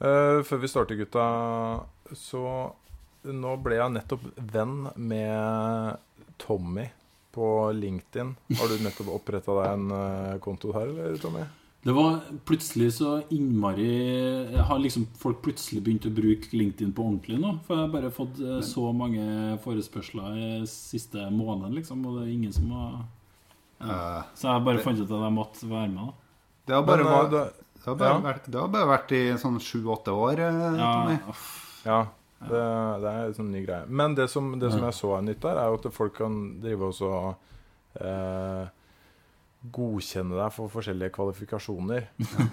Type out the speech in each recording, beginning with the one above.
Eh, før vi starter, gutta, så nå ble jeg nettopp venn med Tommy på LinkedIn. Har du nettopp oppretta deg en uh, konto her, eller, Tommy? Det var plutselig så innmari Har liksom folk plutselig begynt å bruke LinkedIn på ordentlig nå? For jeg har bare fått eh, så mange forespørsler i siste måneden, liksom, og det er ingen som har ja. Eh, Så jeg bare fant ut at jeg måtte være med. da det, har bare, Men, vært- det- det, har bare ja. vært, det har bare vært i sånn sju-åtte år, eh, Ja, Ja, det, det er en sånn ny greie. Men det som, det som jeg så er nytt der, er jo at folk kan drive også eh, godkjenne deg for forskjellige kvalifikasjoner.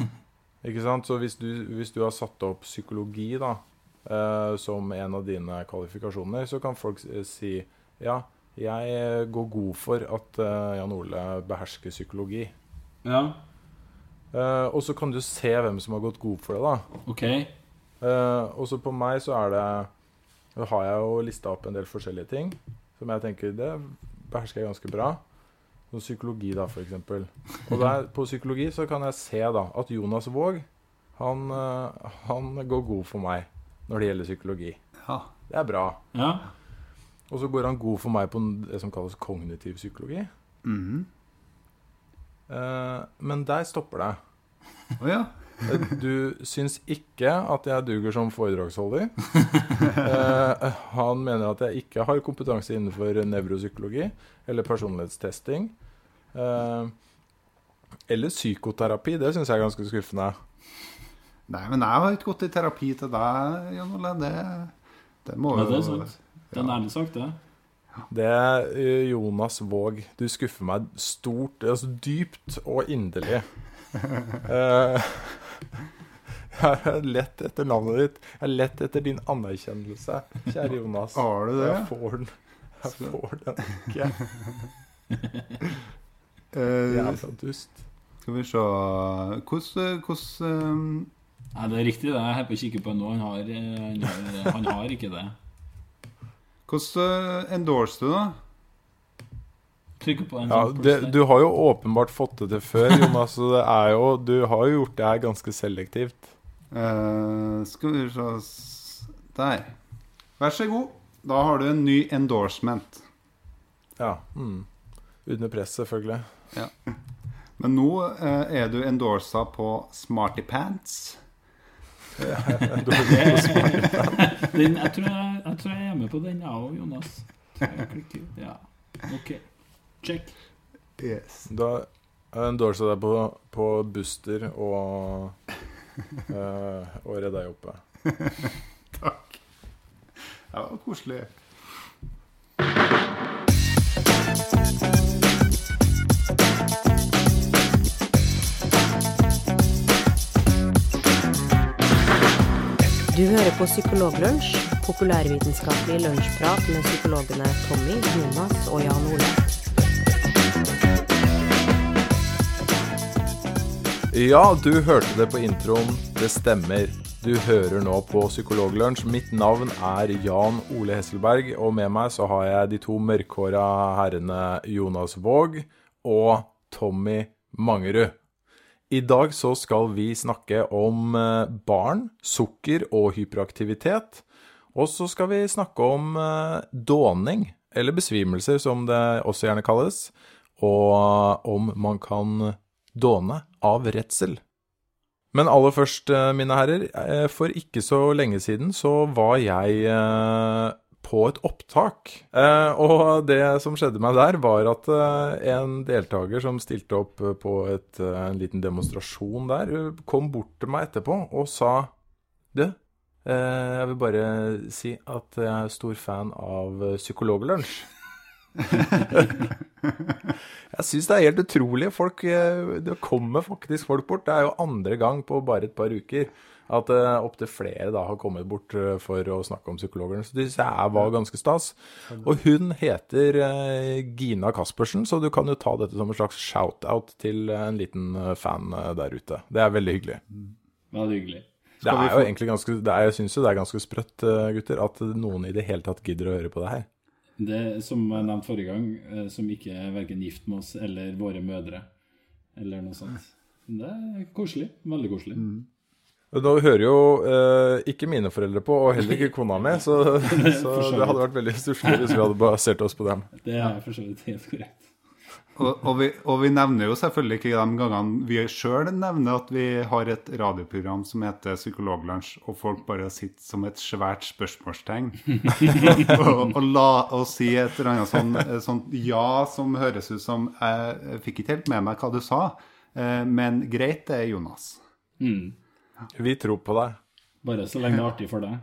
Ikke sant? Så hvis du, hvis du har satt opp psykologi da, eh, som en av dine kvalifikasjoner, så kan folk si ja, jeg går god for at eh, Jan Ole behersker psykologi. Ja, Eh, og så kan du se hvem som har gått god for det, da. OK. uh, og så på meg så er det Da har jeg jo lista opp en del forskjellige ting som jeg tenker det behersker jeg ganske bra. Som psykologi, da, for eksempel. Og der, på psykologi så kan jeg se da at Jonas Våg han, uh, han går god for meg når det gjelder psykologi. Ja. Det er bra. Ja. Og så går han god for meg på det som kalles kognitiv psykologi. Mhm. Eh, men der stopper det. Å ja. Eh, Du syns ikke at jeg duger som foredragsholder. Eh, han mener at jeg ikke har kompetanse innenfor nevropsykologi eller personlighetstesting. Eh, eller psykoterapi. Det syns jeg er ganske skuffende. Nei, men jeg har ikke gått i terapi til deg, Jan Ole. Det, det må Ja, jo det er sant. Det er en ærlig sak, det. Det eh, Jonas Våg. Du skuffer meg stort, altså dypt og inderlig. Jeg jeg lett etter navnet ditt. Jeg har lett etter din anerkjennelse, kjære Jonas. Har du det? Jeg får den. Jeg får den ikke. Eh, Jævla dust. skal vi se Hvordan, Nei, det er riktig, det. Jeg holder på å kikke på nå. Han har, eh, han har, han har ikke det. Hvordan eh, endorser du, da? Trykker på en Ja, sånn det, du har jo åpenbart fått det til før, Jonas. Så det er jo, du har jo gjort det her ganske selektivt. Uh, skal vi se Der. Vær så god. Da har du en ny endorsement. Ja. Mm. Under press, selvfølgelig. Men nå uh, er du endorsa på Smarty Pants. Den, jeg, tror jeg, jeg tror jeg er med på den, jeg òg, Jonas. Ja. OK. Check. Yes. Da endorser jeg deg på, på Buster og uh, og Redd deg oppe. Takk. Det var koselig. Du hører på Psykologlunsj, populærvitenskapelig lunsjprat med psykologene Tommy, Jonas og Jan Ole. Ja, du hørte det på introen. Det stemmer. Du hører nå på Psykologlunsj. Mitt navn er Jan Ole Hesselberg, og med meg så har jeg de to mørkhåra herrene Jonas Våg og Tommy Mangerud. I dag så skal vi snakke om eh, barn, sukker og hyperaktivitet. Og så skal vi snakke om eh, dåning, eller besvimelser som det også gjerne kalles. Og om man kan dåne av redsel. Men aller først, eh, mine herrer, eh, for ikke så lenge siden så var jeg eh, på et opptak. Eh, Og det som skjedde meg der, var at eh, en deltaker som stilte opp eh, på et, en liten demonstrasjon der, kom bort til meg etterpå og sa Du, jeg vil bare si at jeg er stor fan av Psykologlunsj. Jeg syns det er helt utrolig. Folk, det kommer faktisk folk bort. Det er jo andre gang på bare et par uker at uh, opptil flere da har kommet bort eh, for å snakke om psykologer. Så det jeg var ganske stas. Og hun heter uh, Gina Caspersen, så du kan jo ta dette som en slags shout-out til en liten fan der ute. Det er veldig hyggelig. Ja, det er hyggelig. Det er jo egentlig ganske, det er, jeg syns jo det er ganske sprøtt, gutter, at noen i det hele tatt gidder å høre på det her. Det som jeg nevnte forrige gang, som ikke er verken gift med oss eller våre mødre, eller noe sånt. Det er koselig. Veldig koselig. Nå hører jo eh, ikke mine foreldre på, og heller ikke kona mi, så, så det hadde vært veldig stusslig hvis vi hadde basert oss på dem. Det er for så vidt helt korrekt. Og, og, vi, og vi nevner jo selvfølgelig ikke de gangene vi sjøl nevner at vi har et radioprogram som heter Psykologlunsj, og folk bare sitter som et svært spørsmålstegn og, og, la oss si et eller annet sånn, sånn ja som høres ut som Jeg fikk ikke helt med meg hva du sa, eh, men greit, det er Jonas. Mm. Vi tror på deg. Bare så lenge det er artig for deg.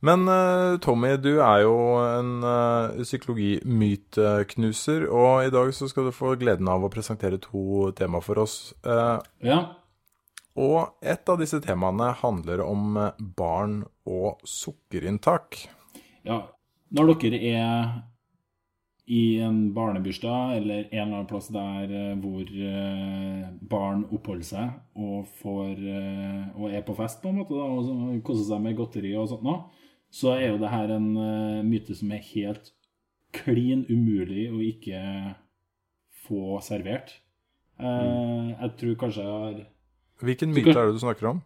Men uh, Tommy, du er jo en uh, psykologimyteknuser, og i dag så skal du få gleden av å presentere to tema for oss. Uh, Ja. og et av disse temaene handler om barn og sukkerinntak. ja. Når dere er i en barnebursdag eller en eller annen plass der eh, hvor eh, barn oppholder seg og, får, eh, og er på fest, på en måte, da, og koser seg med godteri og sånt, nå, så er jo det her en myte som er helt klin umulig å ikke få servert. Mm. jeg tror kanskje jeg har Hvilken myte er det du snakker om?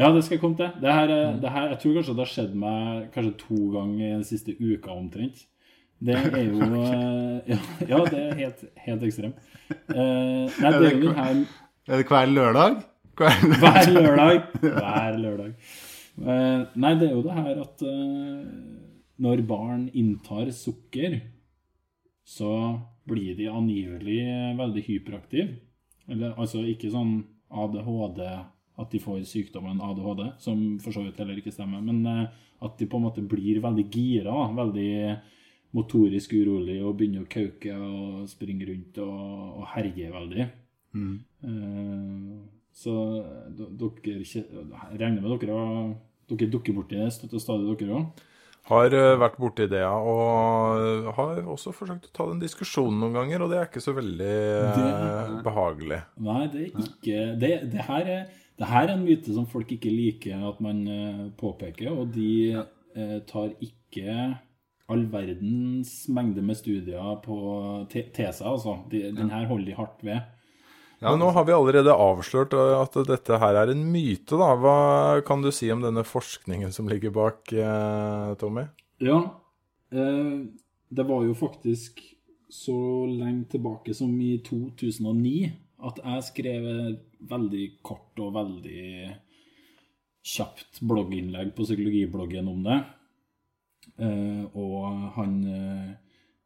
Ja, det skal jeg komme til. Det her, er- det her, jeg tror kanskje det har skjedd meg kanskje to ganger den siste uka omtrent. Det er jo eh, Ja, ja det er helt, helt ekstremt. Uh, nei, er det den her Er det hver lørdag? Hver... Hver lørdag. Hver lørdag. Uh, nei, det er jo det her at uh, når barn inntar sukker, så blir de angivelig veldig hyperaktive. Eller altså ikke sånn ADHD, at de får sykdommen ADHD, som for så vidt heller ikke stemmer, men eh, at de på en måte blir veldig gira, veldig motorisk urolig og begynner å kauke og springe rundt og, og herje veldig. Eh, så dere regner med dere dere dukker borti det støtt og stadig, dere òg? Har eh, vært borti det, ja. Og har også forsøkt å ta den diskusjonen noen ganger, og det er ikke så veldig det, behagelig. Nei, det er ikke det, det, her er, det her er en myte som folk ikke liker at man eh, påpeker, og de eh, tar ikke all verdens mengde med studier på, til altså. De, Den her holder de hardt ved. Ja, nå har vi allerede avslørt eh, at dette her er en myte, da. Hva kan du si om denne forskningen som ligger bak, eh, Tommy? Ja, eh, det var jo faktisk så lenge tilbake som i 2009 at jeg skrev veldig kort og veldig kjapt blogginnlegg på psykologibloggen om det. Eh, og han eh,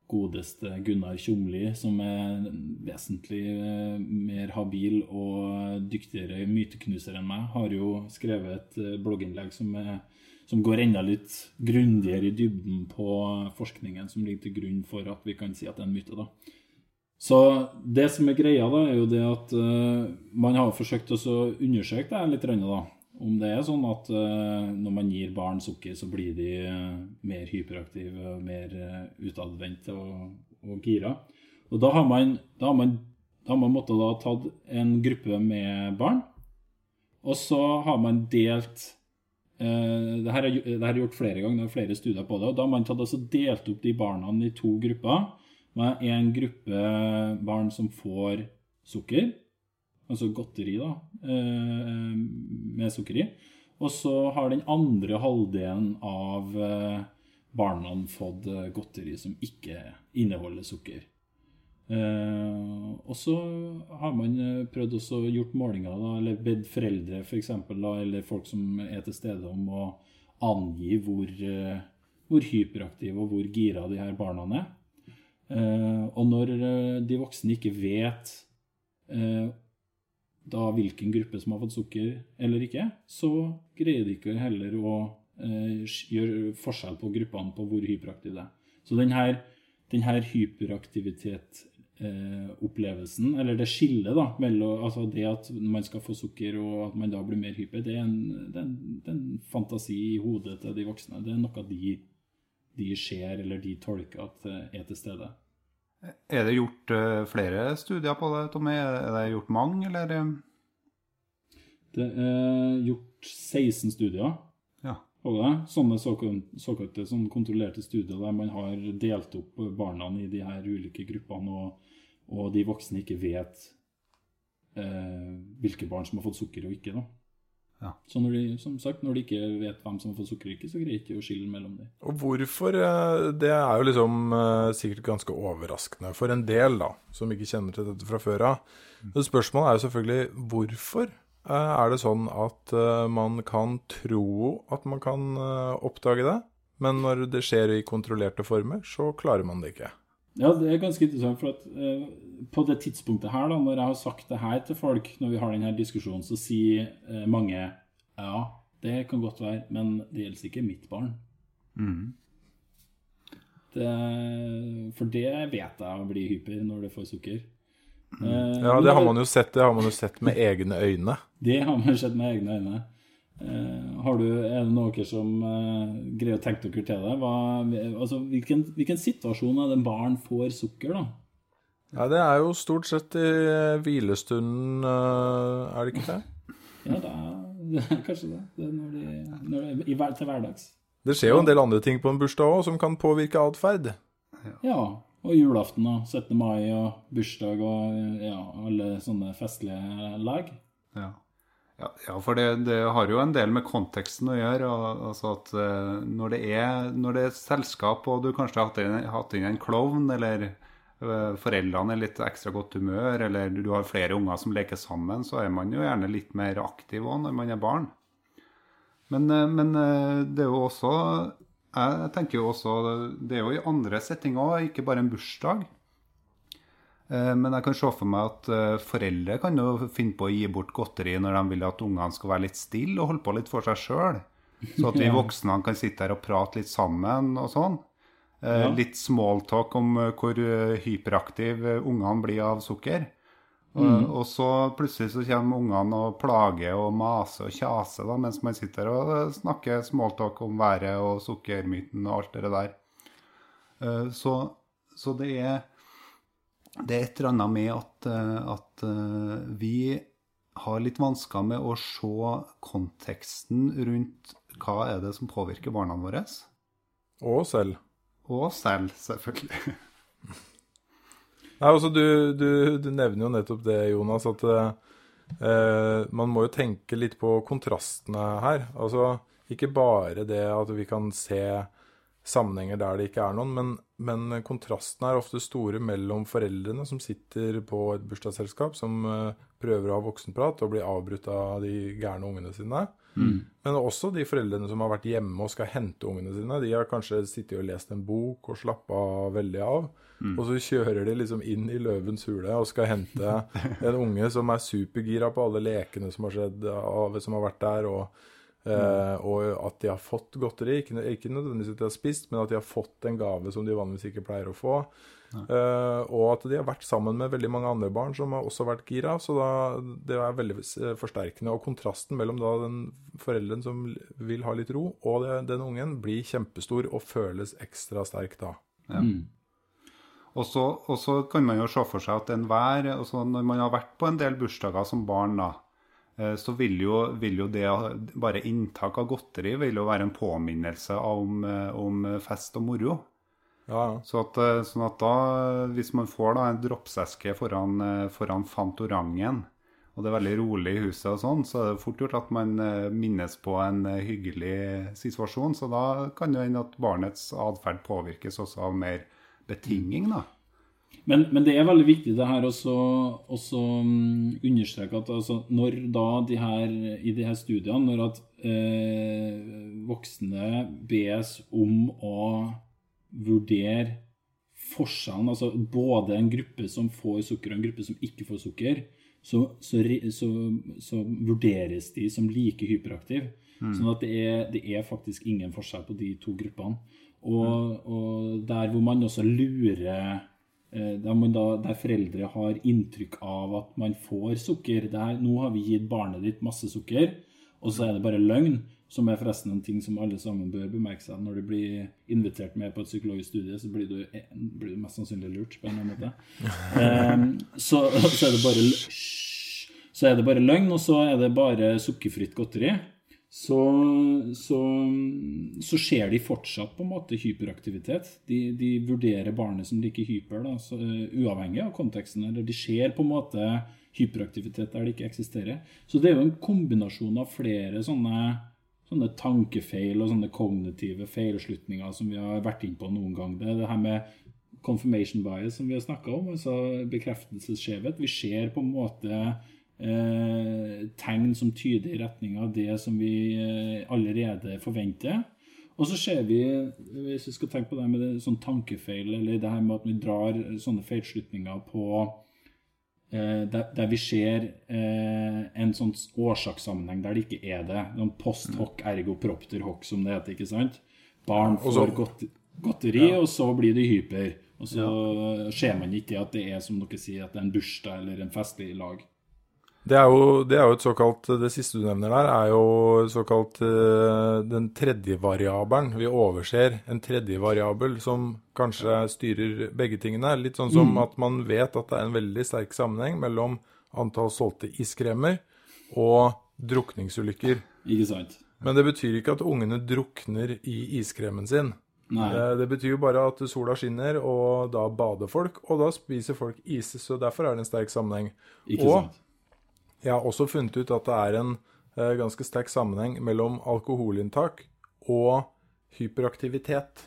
godeste Gunnar Tjomli, som er vesentlig eh, mer habil og dyktigere myteknuser enn meg, har jo skrevet et blogginnlegg som, er, som går enda litt grundigere i dybden på forskningen som ligger til grunn for at vi kan si at det er en myte. da. Så det som er greia, da, er jo det at uh, man har forsøkt å undersøke det litt, da. Om det er sånn at eh, når man gir barn sukker, så blir de eh, mer hyperaktive, mer uh, utadvendte og, og gira. Og da har man, da har man, da har man måttet da tatt en gruppe med barn, og så har man delt eh, det, her det her er gjort flere ganger, det er flere studier på det. og Da har man tatt altså delt opp de barna i to grupper. Med en gruppe barn som får sukker, altså godteri, da, eh, med sukker i. Og så har den andre halvdelen av eh, barna fått eh, godteri som ikke inneholder sukker. Og så har man prøvd også gjort målinger, da, eller bedt foreldre for eksempel, da, eller folk som er til stede, om å angi hvor, hvor hyperaktive og hvor gira de her barna er. Og når de voksne ikke vet da hvilken gruppe som har fått sukker eller ikke, så greier de ikke heller å eh, gjøre forskjell på gruppene på hvor hyperaktive det er. Så denne, denne hyperaktivitet-opplevelsen, eller det skillet da, mellom altså det at man skal få sukker og at man da blir mer hyper, det er en, det er en, det er en fantasi i hodet til de voksne. Det er noe de, de ser eller de tolker at eh, er til stede. Er det gjort eh, flere studier på det, Tommy? Er det gjort mange, eller? eh? Det er gjort 16 studier Ja. på det. Sånne såkalt- såkalte sånn kontrollerte studier der man har delt opp barna i de her ulike gruppene, og, og de voksne ikke vet eh, hvilke barn som har fått sukker og ikke. da. Ja. Så når de, som sagt, når de ikke vet hvem som har fått sukker så greier de ikke å skille mellom dem. Og hvorfor? eh, Det er jo liksom eh, sikkert ganske overraskende for en del, da, som ikke kjenner til dette fra før av. Så Spørsmålet er jo selvfølgelig hvorfor eh, er det sånn at man kan tro at man kan oppdage det, men når det skjer i kontrollerte former, så klarer man det ikke. Ja, det er ganske interessant, for at eh, på det tidspunktet her, da, når jeg har sagt det her til folk, når vi har denne diskusjonen, så sier eh, mange ja, det kan godt være, men det gjelder ikke mitt barn. Det, for det vet jeg blir hyper når det får sukker. Eh, Ja, det har man jo sett, det har man jo sett med egne øyne. Det har man sett med egne øyne. Eh, har du, er det noen som eh, greier å tenke dere til det? Hva, altså, hvilken, hvilken situasjon er det barn får sukker, da? Ja, det er jo stort sett i eh, hvilestunden, er det ikke det? Ja, det er, det er kanskje det. det er når de, når det er i, til hverdags. Det skjer jo en del andre ting på en bursdag òg som kan påvirke atferd. Ja, og julaften og 17. mai og bursdag og ja, alle sånne festlige lag. Ja. Ja, ja, for det, det har jo en del med konteksten å gjøre. og- altså at eh, Når det er, når det er et selskap, og du kanskje har hatt inn, en klovn, eller eh, foreldrene er litt ekstra godt humør, eller du har flere unger som leker sammen, så er man jo gjerne litt mer aktiv òg når man er barn. Men, eh, men det er jo også Jeg tenker jo også Det er jo i andre settinger òg, ikke bare en bursdag. Eh, Men jeg kan se for meg at eh, foreldre kan jo finne på å gi bort godteri når de vil at ungene skal være litt stille og holde på litt for seg sjøl. Så at vi voksne kan sitte her og prate litt sammen og sånn. Eh, Ja. Litt smalltalk om hvor hyperaktiv ungene blir av sukker. Mm. og så plutselig så kommer ungene og plager og maser og kjaser da, mens man sitter og snakker smalltalk om været og sukkermyten og alt det der. Så, så det er det er et eller annet med at, eh, at eh, vi har litt vansker med å se konteksten rundt hva er det som påvirker barna våre. Og selv. Og oss selv, selvfølgelig. Nei, altså du, du, du nevner jo nettopp det, Jonas, at eh, man må jo tenke litt på kontrastene her. Altså ikke bare det at vi kan se sammenhenger der det ikke er noen, men, men kontrastene er ofte store mellom foreldrene som sitter på et bursdagsselskap, som eh, prøver å ha voksenprat og blir avbrutt av de gærne ungene sine. Men også de foreldrene som har vært hjemme og skal hente ungene sine. De har kanskje sittet og lest en bok og slappa veldig av. Og så kjører de liksom inn i løvens hule og skal hente en unge som er supergira på alle lekene som har skjedd, som har vært der, og, eh, og at de har fått godteri. Ikke, ikke nødvendigvis at de har spist, men at de har fått en gave som de vanligvis ikke pleier å få. Uh, og at de har vært sammen med veldig mange andre barn som har også vært gira. Så da, det er veldig eh, forsterkende. Og kontrasten mellom da den forelderen som vil ha litt ro, og det, den ungen, blir kjempestor og føles ekstra sterk da. Og så, og så kan man jo se for seg at enhver altså Når man har vært på en del bursdager som barn, da, så vil jo, vil jo det bare inntak av godteri vil jo være en påminnelse om, eh, om fest og moro. Ja, ja. Så at, eh, sånn at da, hvis man får da en dropseske foran, eh, foran Fantorangen, og det er veldig rolig i huset og sånn, så er det fort gjort at man eh, minnes på en eh, hyggelig situasjon. Så da kan det hende at barnets atferd påvirkes også av mer betinging, da. Men, men det er veldig viktig det her også, også mm, understreke at altså, når da de her, i de her studiene, når at eh, voksne bes om å vurdere forskjellen, altså både en gruppe som får sukker og en gruppe som ikke får sukker, så, så, så, så vurderes de som like hyperaktive. Sånn at det er, det er faktisk ingen forskjell på de to gruppene. Og, og der hvor man også lurer der, man da, der foreldre har inntrykk av at man får sukker det her, Nå har vi gitt barnet ditt masse sukker, og så er det bare løgn. Som er forresten en ting som alle sammen bør bemerke seg. Når du blir invitert med på et psykologisk studie, så blir du, eh, blir du mest sannsynlig lurt. på en eller annen måte. Um, så, så er det bare. Så er det bare løgn, og så er det bare sukkerfritt godteri. Så, så, så ser de fortsatt på en måte hyperaktivitet. De, de vurderer barnet som like hyper, da, så, eh, uavhengig av konteksten. Eller de ser på en måte hyperaktivitet der det ikke eksisterer. Så det er jo en kombinasjon av flere sånne, sånne tankefeil og sånne kognitive feilslutninger som vi har vært inn på noen gang. Det er det her med confirmation bias som vi har snakka om, altså bekreftelsesskjevhet. Vi ser på en måte eh, tegn som tyder i retning av det som vi eh, allerede forventer. Og så ser vi, hvis vi skal tenke på det med det, sånn tankefeil, eller det her med at vi drar sånne feilslutninger på eh, der, der, vi ser eh, en sånn årsakssammenheng der det ikke er det. Noen post hoc ergo propter hoc, som det heter. ikke sant? Barn får godt, godteri, ja. og så blir de hyper. Og så ja. ser man ikke at det er som dere sier, at det er en bursdag eller en festlig lag. Det er, jo, det er jo et såkalt Det siste du nevner der, er jo såkalt uh, den tredje variabelen. Vi overser en tredje variabel som kanskje styrer begge tingene. Litt sånn som mm. at man vet at det er en veldig sterk sammenheng mellom antall solgte iskremer og drukningsulykker. Ikke sant. Men det betyr ikke at ungene drukner i iskremen sin. Nei. Det, det betyr jo bare at sola skinner, og da bader folk, og da spiser folk is. Så derfor er det en sterk sammenheng. Ikke og sant jeg har også funnet ut at det er en eh, ganske sterk sammenheng mellom alkoholinntak og hyperaktivitet.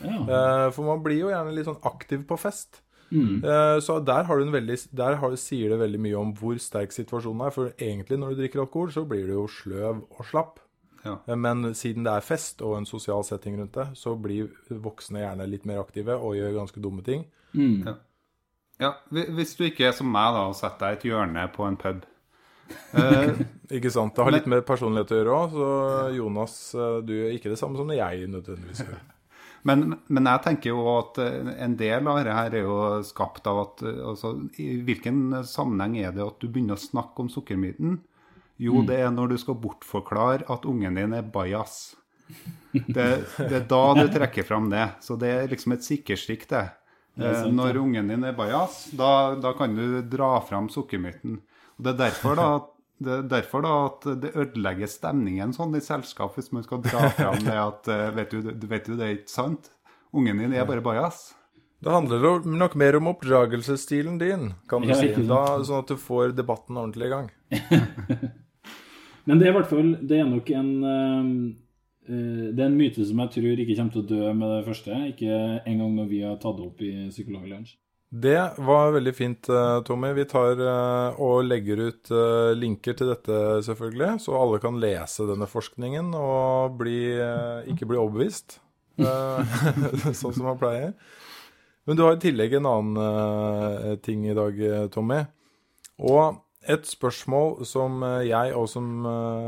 Ja. Eh, for man blir jo gjerne litt sånn aktiv på fest. Mm. Eh, så der, har du en veldig, der har, sier det veldig mye om hvor sterk situasjonen er. For egentlig når du drikker alkohol, så blir du jo sløv og slapp. Ja. Men siden det er fest og en sosial setting rundt det, så blir voksne gjerne litt mer aktive og gjør ganske dumme ting. Mm. Ja. ja. Hvis du ikke er som meg da og setter deg i et hjørne på en pub Eh, ikke sant. Det har litt med personlighet å gjøre òg. Så Jonas, eh, du gjør ikke det samme som jeg nødvendigvis gjør. Men, men, jeg tenker jo at eh, en del av dette her er jo skapt av at altså, I hvilken sammenheng er det at du begynner å snakke om sukkermyten? Jo, mm. det er når du skal bortforklare at ungen din er bajas. Det, det, er da du trekker fram det. Så det er liksom et sikkerstrikk, det. det sant, når ungen din er bajas, da, da kan du dra fram sukkermyten. Det er derfor da det er derfor da at det ødelegger stemningen sånn i selskap hvis man skal dra fram det at eh, vet du, vet du, det er ikke sant? Ungen din er bare bajas. Det handler nok mer om oppdragelsesstilen din, kan du ja, si. Da, sånn at du får debatten ordentlig i gang. Men det er i hvert fall Det er nok en uh, Det er en myte som jeg tror ikke kommer til å dø med det første. Ikke en gang når vi har tatt det opp i Psykologlunsj. Det var veldig fint, eh, Tommy. Vi tar eh, og legger ut eh, linker til dette, selvfølgelig, så alle kan lese denne forskningen og bli, ikke bli overbevist, sånn som man pleier. Men du har i tillegg en annen ting i dag, Tommy. Og et spørsmål som jeg, og som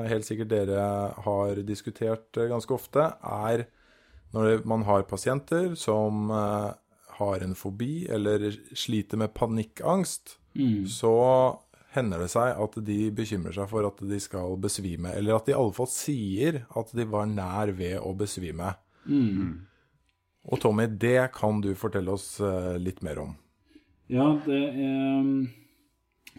helt sikkert dere har diskutert ganske ofte, er når man har pasienter som har en fobi eller sliter med panikkangst, mm. så hender det seg at de bekymrer seg for at de skal besvime. Eller at de i alle fall sier at de var nær ved å besvime. Mm. Og Tommy, det kan du fortelle oss eh, litt mer om. Ja, det er mm,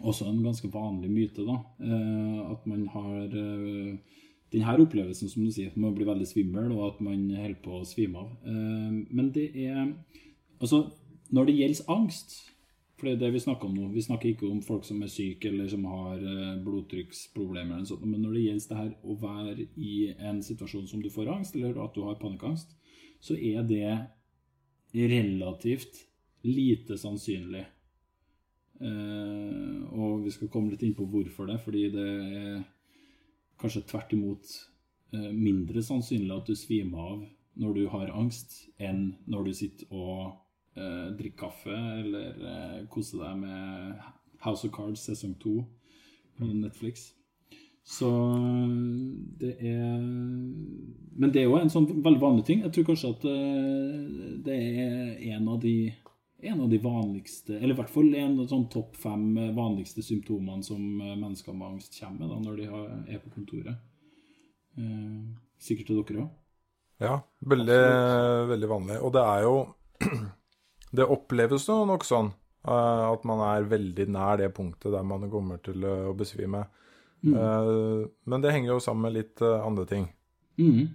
også en ganske vanlig myte, da. Eh, at man har eh, denne opplevelsen, som du sier, at man blir veldig svimmel, og at man holder på å svime av. Men det er Altså, når det gjelder angst For det er det vi snakker om nå. Vi snakker ikke om folk som er syke eller som har eh, blodtrykksproblemer. eller sånt, Men når det gjelder det her å være i en situasjon som du får angst, eller at du har panikkangst, så er det relativt lite sannsynlig. Eh, og vi skal komme litt inn på hvorfor det. Fordi det er kanskje tvert imot eh, mindre sannsynlig at du svimer av når du har angst, enn når du sitter og eh, drikke kaffe eller eh, kose deg med House of Cards sesong to på Netflix. Så det er Men det er jo en sånn veldig vanlig ting. Jeg tror kanskje at eh, det er en av de en av de vanligste, eller i hvert fall en av sånn topp fem vanligste symptomene som eh, mennesker med angst kommer med da, når de er på kontoret. Eh, sikkert til dere òg. Ja, veldig, veldig vanlig. Og det er jo Det oppleves jo nok sånn uh, at man er veldig nær det punktet der man kommer til å besvime. Mm. Uh, men det henger jo sammen med litt andre ting. Mm.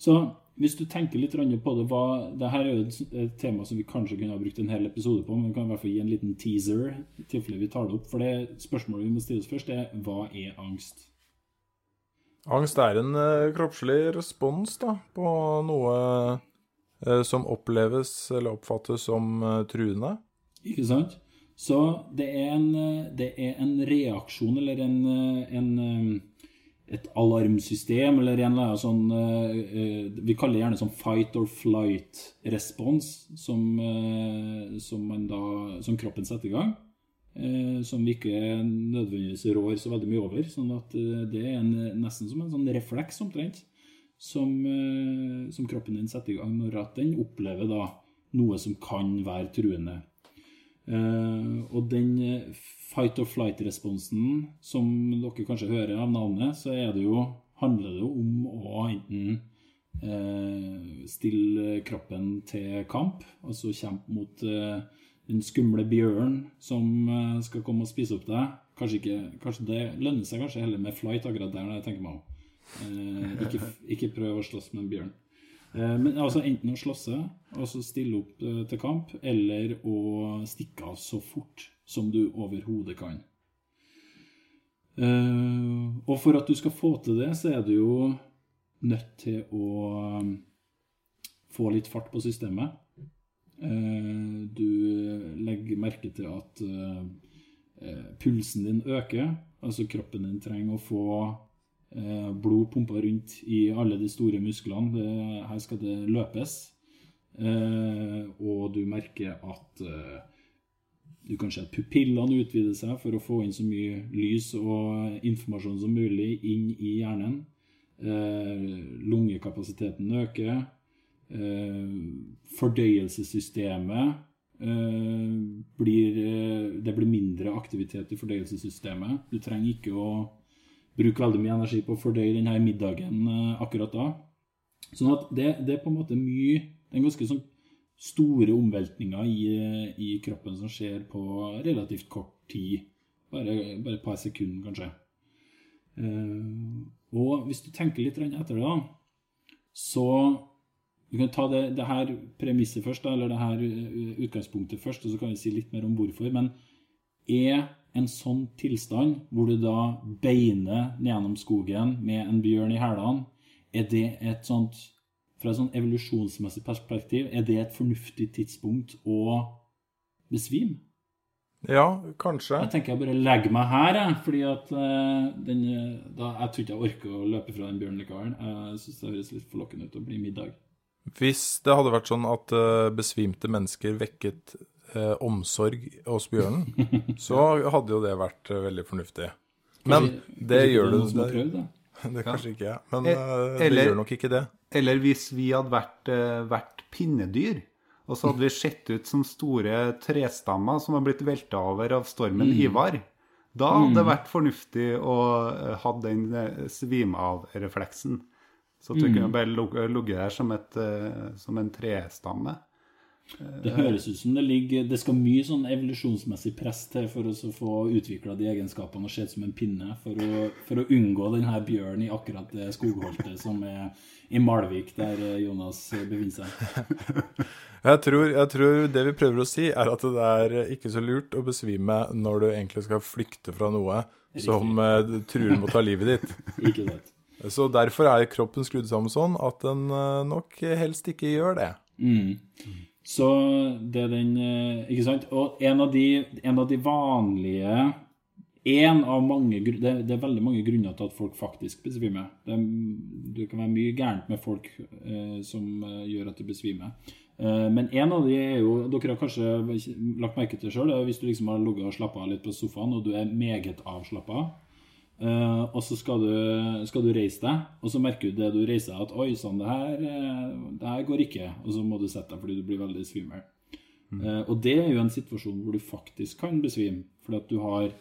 Så hvis du tenker litt på det hva, det her er jo et, tema som vi kanskje kunne ha brukt en hel episode på, men vi kan i hvert fall gi en liten teaser i tilfelle vi tar det opp. For det spørsmålet vi må stille oss først, er hva er angst? Angst er en eh, kroppslig respons da, på noe eh, som oppleves eller oppfattes som eh, truende. Ikke sant? Så det er en, eh, det er en reaksjon eller en, eh, en, eh, et alarmsystem eller en eller annen sånn eh, eh, Vi kaller det gjerne sånn fight or flight-respons som, eh, som, som kroppen setter i gang. eh, Som vi ikke nødvendigvis rår så veldig mye over. Sånn at eh, det er en, nesten som en sånn refleks, omtrent, som, eh, som kroppen din setter i gang når at den opplever da noe som kan være truende. Eh, og den eh, fight or flight-responsen, som dere kanskje hører av navnet, så det jo, handler det jo om å enten stille kroppen til kamp, altså kjempe mot den skumle bjørnen som skal komme og spise opp deg. Kanskje, ikke, kanskje det lønner seg kanskje heller med flight akkurat der, når jeg tenker meg om. Eh, ikke, ikke prøv å slåss med en bjørn. Eh, Men altså enten å slåsse, altså stille opp eh, til kamp, eller å stikke av så fort som du overhodet kan. Og for at du skal få til det, så er du jo nødt til å få litt fart på systemet. Du legger merke til at pulsen din øker. Altså kroppen din trenger å få blod pumpa rundt i alle de store musklene. Det, her skal det løpes. Eh, og du merker at eh, du kan se at pupillene utvider seg for å få inn så mye lys og informasjon som mulig inn i hjernen. Eh, lungekapasiteten øker. Eh, fordøyelsessystemet eh, blir eh, Det blir mindre aktivitet i fordøyelsessystemet. Du trenger ikke å bruke veldig mye energi på å fordøye denne middagen eh, akkurat da. Sånn at det, det er på en måte mye Det er ganske sånn store omveltninger i, i kroppen som skjer på relativt kort tid. Bare, bare et par sekunder, kanskje. Eh, og hvis du tenker litt etter det, da, så Du kan ta det, det her premisset først, eller det her eh, utgangspunktet først, og så kan vi si litt mer om hvorfor. Men er en sånn tilstand, hvor du da beiner gjennom skogen med en bjørn i hælene, er det et sånt Fra et sånn evolusjonsmessig perspektiv, er det et fornuftig tidspunkt å besvime? Ja, kanskje. Jeg tenker jeg bare legger meg her, jeg. Fordi at eh, den, da, Jeg tror ikke jeg orker å løpe fra den bjørnen likevel. Jeg syns det høres litt forlokkende ut å bli middag. Hvis det hadde vært sånn at eh, besvimte mennesker vekket eh, omsorg hos bjørnen, så hadde jo det vært eh, veldig fornuftig. Men Kanskje- det kanskje gjør er det, noen som har det, da? det. det kanskje ikke. Men Eh, eh, det eller- gjør nok ikke det. Eller hvis vi hadde vært, eh, vært pinnedyr, og så hadde vi sett ut som store trestammer som har blitt velta over av stormen Ivar. Da hadde det vært fornuftig å eh, ha den eh, svime av-refleksen. Så at du kunne bare ligget der som, et, eh, som en trestamme. Det høres ut som det ligger Det skal mye sånn evolusjonsmessig press til for å få utvikla de egenskapene og se ut som en pinne, for å, for å unngå denne bjørnen i akkurat det skogholtet som er i Malvik, der eh, Jonas eh, befinner seg. Jeg tror, jeg tror det vi prøver å si, er at det er ikke så lurt å besvime når du egentlig skal flykte fra noe som eh, truer med å ta livet ditt. Ikke sant? Så derfor er kroppen skrudd sammen sånn at den eh, nok helst ikke gjør det. Så det er den eh, Ikke sant? Og en av de, en av de vanlige En av mange det, det er veldig mange grunner til at folk faktisk besvimer. Det, det kan være mye gærent med folk eh, som eh, gjør at de besvimer. Eh, men en av de er jo Dere har kanskje lagt merke til sjøl hvis du liksom har ligget og slappa av litt på sofaen, og du er meget avslappa. Eh, og så skal du, skal du reise deg, og så merker du det du reiser deg, at oi sann, det, eh, det her går ikke. Og så må du sette deg fordi du blir veldig svimmel. Eh, og det er jo en situasjon hvor du faktisk kan besvime. Fordi at du har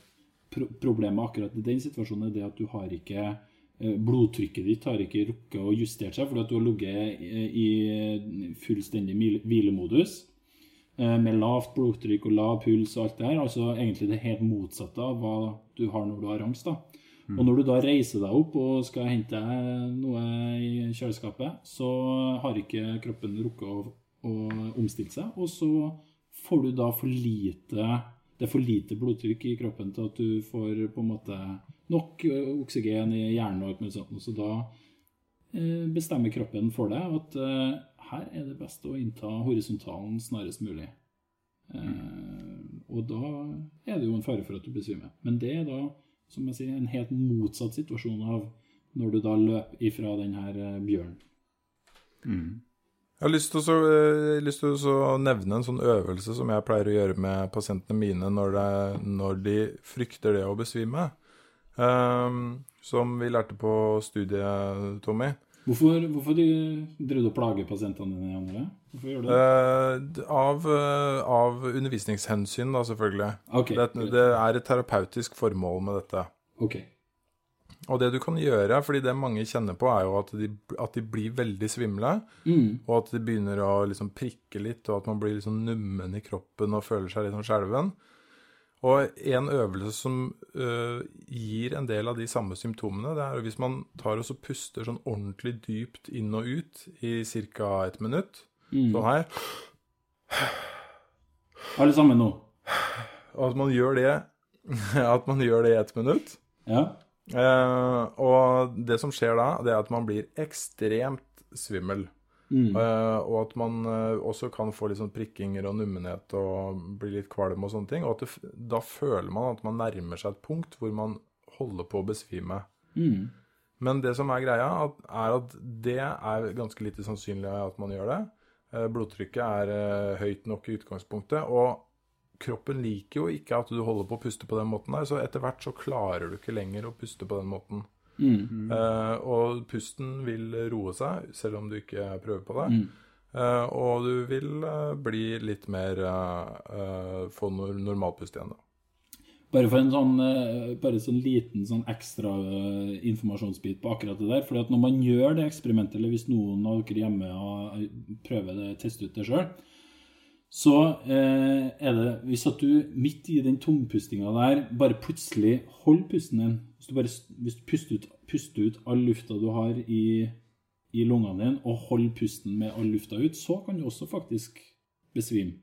pro Problemet akkurat i den situasjonen er det at du har ikke uh, Blodtrykket ditt har ikke rukket å justere seg fordi at du har ligget i, i fullstendig hvilemodus med lavt blodtrykk og lav puls og alt det her. Altså egentlig det helt motsatte av hva du har når du har angst. da. Og når du da reiser deg opp og skal hente deg noe i kjøleskapet, så har ikke kroppen rukket å, å omstille seg, og så får du da for lite Det er for lite blodtrykk i kroppen til at du får på en måte nok oksygen i hjernen og alt mulig sånt. Så da eh, bestemmer kroppen for deg at eh, her er det best å innta horisontalen snarest mulig. Mm. og da er det jo en fare for at du besvimer. Men det er da, som jeg sier, en helt motsatt situasjon av når du da løper ifra den her bjørnen. bjørnen. Jeg har lyst til, å, eh, lyst til å nevne en sånn øvelse som jeg pleier å gjøre med pasientene mine når, det, når de frykter det å besvime. Um, som vi lærte på studiet, Tommy. Hvorfor, hvorfor de, driver du og plager pasientene dine? Andre? Hvorfor gjør du det? Uh, av, eh, av undervisningshensyn, da, selvfølgelig. Okay, det, det er et terapeutisk formål med dette. Ok. Og det du kan gjøre, fordi det mange kjenner på, er jo at de, at de blir veldig svimle. Mm. Og at de begynner å liksom prikke litt, og at man blir liksom nummen i kroppen og føler seg litt sånn skjelven. Og en øvelse som uh, gir en del av de samme symptomene, det er hvis man tar og så puster sånn ordentlig dypt inn og ut i ca. et minutt. Mm. Sånn her. Alle sammen nå? At man gjør det at man gjør det i ett minutt. Ja? Uh, og det som skjer da, det er at man blir ekstremt svimmel. Mm. Uh, og at man uh, også kan få litt sånn prikkinger og nummenhet og bli litt kvalm og sånne ting. Og at det, da føler man at man nærmer seg et punkt hvor man holder på å besvime. Mm. Men det som er greia, at, er at det er ganske lite sannsynlig at man gjør det. Uh, blodtrykket er høyt nok i utgangspunktet. Og kroppen liker jo ikke at du holder på å puste på den måten der, så etter hvert så klarer du ikke lenger å puste på den måten. Mm. Eh, og pusten vil roe seg, selv om du ikke prøver på det. Mm. Uh, og du vil uh, bli litt mer Få nor normalpust igjen, da. Bare for en sånn, bare sånn liten sånn ekstra informasjonsbit på akkurat det der. fordi at når man gjør det eksperimentet, eller hvis noen av dere hjemme prøver det, tester ut det sjøl, så eh, er det Hvis at du midt i den tungpustinga der bare plutselig holder pusten din Hvis du bare hvis du puster ut, puster ut all lufta du har i, i lungene dine, og holder pusten med all lufta ut, så kan du også faktisk besvime.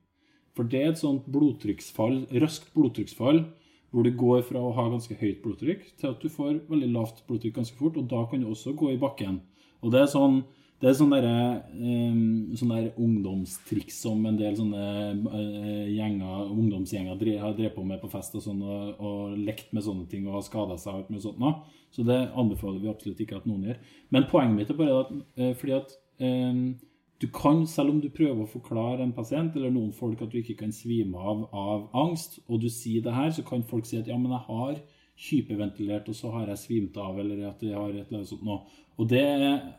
For det er et sånt blodtrykksfall, raskt blodtrykksfall, hvor du går fra å ha ganske høyt blodtrykk til at du får veldig lavt blodtrykk ganske fort, og da kan du også gå i bakken. Og det er sånn det er sånn derre um, sånn der ungdomstriks som en del sånne eh, gjenger, ungdomsgjenger har drevet på med på fest og sånn, og, og lekt med sånne ting og har skada seg og alt sånt. nå. Så det anbefaler vi absolutt ikke at noen gjør. Men poenget mitt er bare at eh, fordi at um, du kan, selv om du prøver å forklare en pasient eller noen folk at du ikke kan svime av av angst, og du sier det her, så kan folk si at ja, men jeg har hyperventilert, og så har jeg svimt av, eller at jeg har et eller annet sånt nå. Og det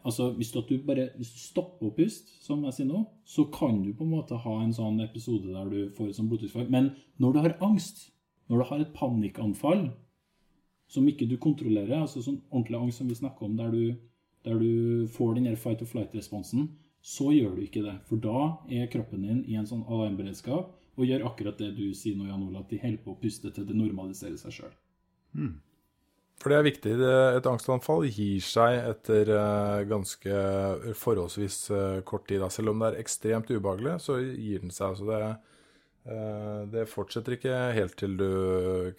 altså, hvis du, bare, hvis du stopper å puste, som jeg sier nå, så kan du på en måte ha en sånn episode der du får et sånt blodtrykksfall. Men når du har angst, når du har et panikkanfall, som ikke du kontrollerer, altså sånn ordentlig angst som vi snakker om, der du, der du får den der fight or flight-responsen, så gjør du ikke det. For da er kroppen din i en sånn alarmberedskap og gjør akkurat det du sier nå, Jan Olav, at de holder på å puste til det normaliserer seg sjøl. For det er viktig. Et angstanfall gir seg etter eh, ganske forholdsvis eh, kort tid. Selv om det er ekstremt ubehagelig, så gir den seg. Så det, eh, det fortsetter ikke helt til du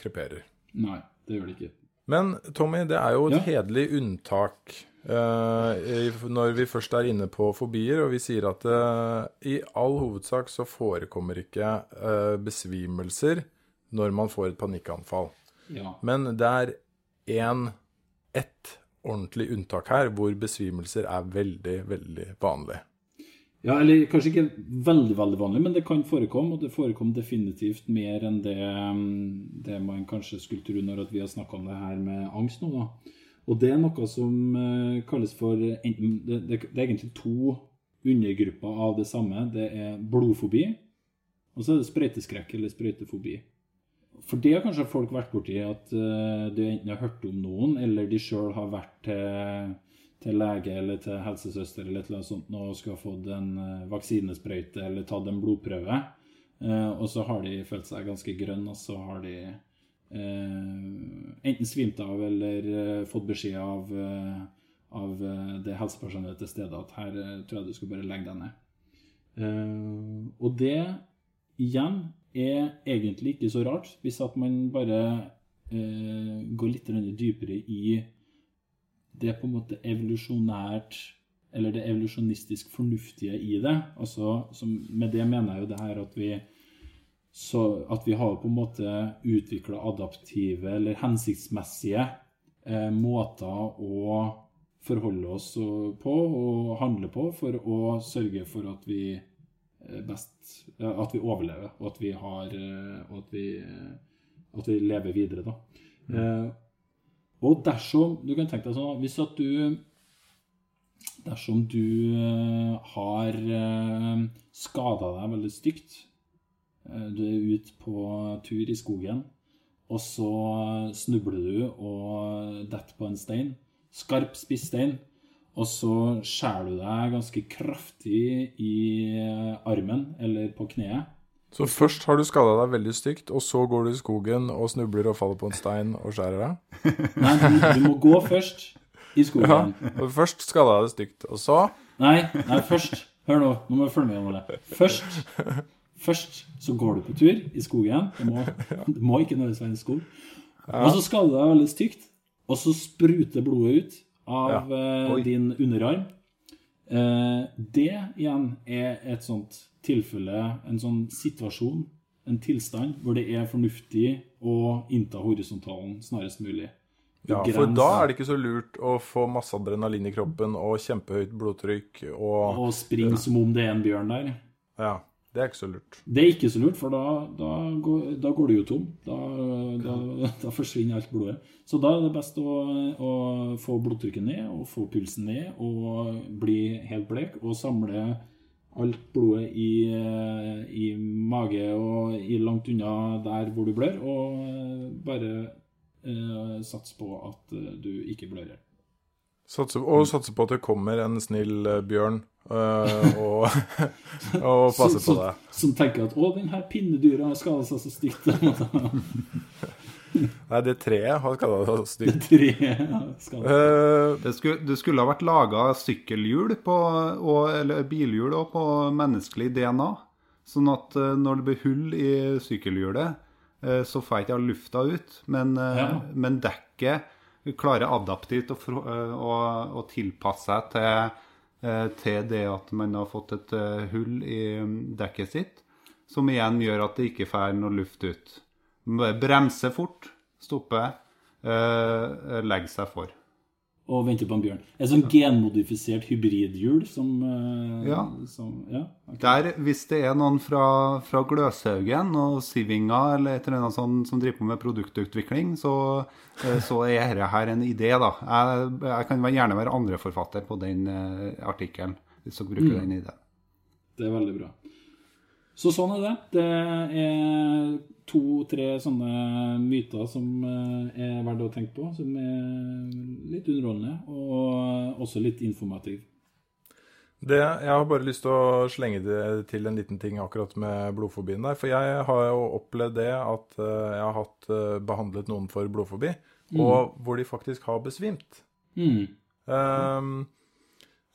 kreperer. Nei, det gjør det ikke. Men Tommy, det er jo et Ja. hederlig unntak eh, når vi først er inne på fobier, og vi sier at eh, i all hovedsak så forekommer ikke eh, besvimelser når man får et panikkanfall. Ja. Men det er én ett ordentlig unntak her, hvor besvimelser er veldig, veldig vanlig. Ja, eller kanskje ikke veldig veldig vanlig, men det kan forekomme. Og det forekom definitivt mer enn det, mm, det man kanskje skulle tro når at vi har snakka om det her med angst nå. da. Og det er noe som eh, kalles for enten, det, det, det er egentlig to undergrupper av det samme. Det er blodfobi, og så er det sprøyteskrekk eller sprøytefobi. For det har kanskje folk vært borti, at uh, du enten har hørt om noen, eller de sjøl har vært til til lege eller til helsesøster eller annet sånt og skal ha fått en eh, vaksinesprøyte eller tatt en blodprøve. Uh, og så har de følt seg ganske grønne, og så har de uh, enten svimt av eller eh, fått beskjed av, eh, av eh, det helsepersonellet til stede at her eh, tror jeg du skal bare legge deg ned. Eh, og det igjen er egentlig ikke så rart, hvis at man bare eh, går litt dypere i det på en måte evolusjonært Eller det evolusjonistisk fornuftige i det. Altså, som, med det mener jeg jo det her at vi så at vi har på en måte utvikla adaptive eller hensiktsmessige eh, måter å forholde oss på og handle på for å sørge for at vi best At vi overlever, og at vi har eh, Og at vi, eh, at vi lever videre, da. Eh, og dersom Du kan tenke deg sånn Hvis at du Dersom du eh, har eh, skada deg veldig stygt eh, Du er ute på tur i skogen, og så snubler du og detter på en stein. Skarp, spiss stein. Og så skjærer du deg ganske kraftig i armen eller på kneet. Så først har du skada deg veldig stygt, og så går du i skogen og snubler og faller på en stein og skjærer deg? Nei, du, du må gå først i Ja. skogen. Og først skada jeg deg stygt, og så Nei, nei, først Hør nå, nå må du følge med. Ole. Først, først så går du på tur i skogen. Det må, det må ikke nødvendigvis være en skog. Og så skader du deg veldig stygt, og så spruter blodet ut av ja. Din underarm. Eh, det igjen er et sånt tilfelle, en sånn situasjon, en tilstand, hvor det er fornuftig å innta horisontalen snarest mulig. Ja, for da er det ikke så lurt å få masse adrenalin i kroppen og kjempehøyt blodtrykk og Og springe som om det er en bjørn der. Ja, det er ikke så lurt. Det er ikke så lurt, for da, da, går, da går du jo tom. Da, da, forsvinner alt blodet. Så da er det best å, å få blodtrykket ned og få pulsen ned og bli helt blek og samle alt blodet i, i mage og i langt unna der hvor du blør, og bare eh, sats på at eh, du ikke blør. Satse, og satse på at det kommer en snill eh, bjørn øh, og, og passer på deg. Som tenker at 'Å, den her pinnedyra har skada seg så stygt'. Nei, det treet har skada deg stygt. Tre skader. Uh, Det skulle, det skulle ha vært laga sykkelhjul på, og, eller bilhjul også, på menneskelig DNA. Sånn at når det blir hull i sykkelhjulet, eh, så får jeg ikke lufta ut. Men, Ja. men dekket klarer adaptivt å, eh, å, å tilpasse seg til, eh, til det at man har fått et eh, hull i mm, dekket sitt. Som igjen gjør at det ikke får noe luft ut. Bremse fort, stoppe, legge seg for. Og venter på en bjørn. Et sånn genmodifisert hybridhjul som, eh, Ja. som Ja. okay. Der, hvis det er noen fra, fra Gløshaugen og Sivinga eller et eller annet sånt som driver på med produktutvikling, så, eh, så er dette her en idé, da. Jeg, jeg kan gjerne være andreforfatter på den eh, artikkelen, hvis dere bruker den ideen. Det er veldig bra. Så sånn er det. Det er to-tre sånne myter som eh, er verdt å tenke på, som er litt underholdende og også litt informativ. Det, jeg har bare lyst til å slenge det til en liten ting akkurat med blodfobien der. For jeg har jo opplevd det at eh, jeg har hatt eh, behandlet noen for blodfobi, og hvor de faktisk har besvimt. Mm. Um,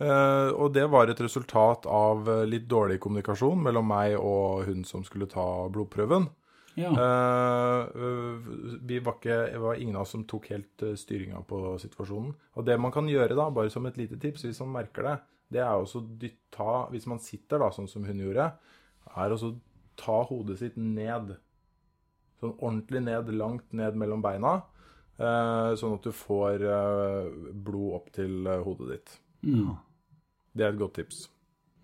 uh, og det var et resultat av litt dårlig kommunikasjon mellom meg og hun som skulle ta blodprøven. Ja. Eh, øh, vi var ikke, det var ingen av oss som tok helt uh, styringa på situasjonen. Og det man kan gjøre, da, bare som et lite tips, hvis man merker det, det er også å dytte Hvis man sitter da, sånn som hun gjorde, er å ta hodet sitt ned. Sånn ordentlig ned, langt ned mellom beina. Uh, sånn at du får uh, blod opp til eh, hodet ditt. Mm. Det er et godt tips.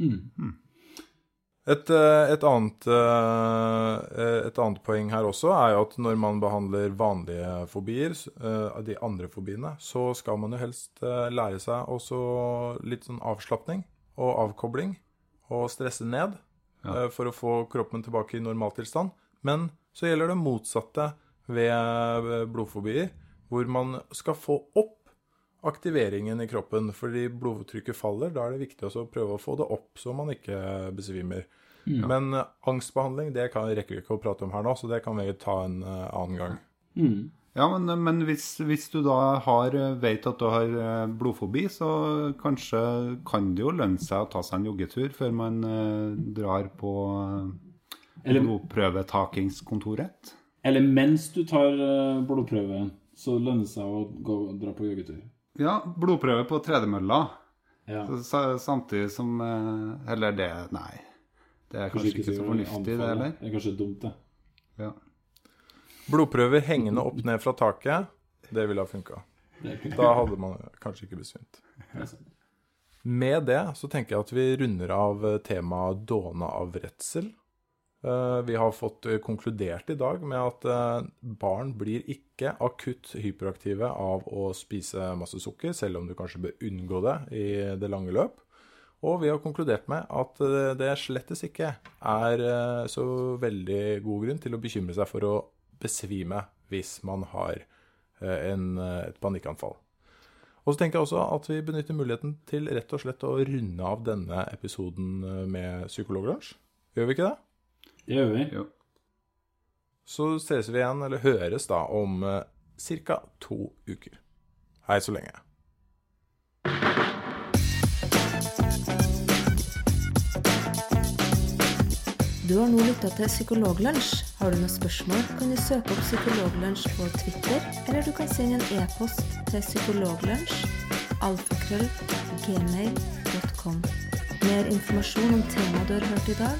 Mm. Et, eh, et, annet, eh, et annet poeng her også er jo at når man behandler vanlige fobier, eh, de andre fobiene, så skal man jo helst lære seg også litt sånn avslapning og avkobling og stresse ned ja. for å få kroppen tilbake i normaltilstand. Men så gjelder det motsatte ved blodfobier, hvor man skal få opp aktiveringen i kroppen, fordi blodtrykket faller. Da er det viktig også å prøve å få det opp, så man ikke besvimer. Men eh, angstbehandling det kan, rekker vi ikke å prate om her nå, så det kan vi ta en eh, annen gang. Ja, men, men hvis, hvis du da har, vet at du har eh, blodfobi, så kanskje kan det jo lønne seg å ta seg en joggetur før man eh, drar på eh, Eller- blodprøvetakingskontoret. Eller mens du tar eh, blodprøve, så lønner det seg å gå, dra på joggetur. Ja, blodprøve på tredemølla. Ja. Samtidig som eh, Eller det Nei. Det er kanskje, ikke så fornuftig, det heller. Det er kanskje dumt, det. Ja. Blodprøver hengende opp ned fra taket, det ville ha funka. Da hadde man kanskje ikke besvimt. Med det så tenker jeg at vi runder av temaet dåne av redsel. Eh, Vi har fått eh, konkludert i dag med at eh, barn blir ikke akutt hyperaktive av å spise masse sukker, selv om du kanskje bør unngå det i det lange løp. Og vi har konkludert med at det slettes ikke er så veldig god grunn til å bekymre seg for å besvime hvis man har en, et panikkanfall. Og så tenker jeg også at vi benytter muligheten til rett og slett å runde av denne episoden med Psykologlunsj. Gjør vi ikke det? Det gjør vi. Jo. Så ses vi igjen, eller høres da, om eh, ca. to uker. Hei så lenge. Du har nå lytta til Psykologlunsj. Har du noen spørsmål, kan du søke opp Psykologlunsj på Twitter, eller du kan sende en e-post til psykologlunsj alfakrøll gmail.com. Mer informasjon om temaet du har hørt i dag,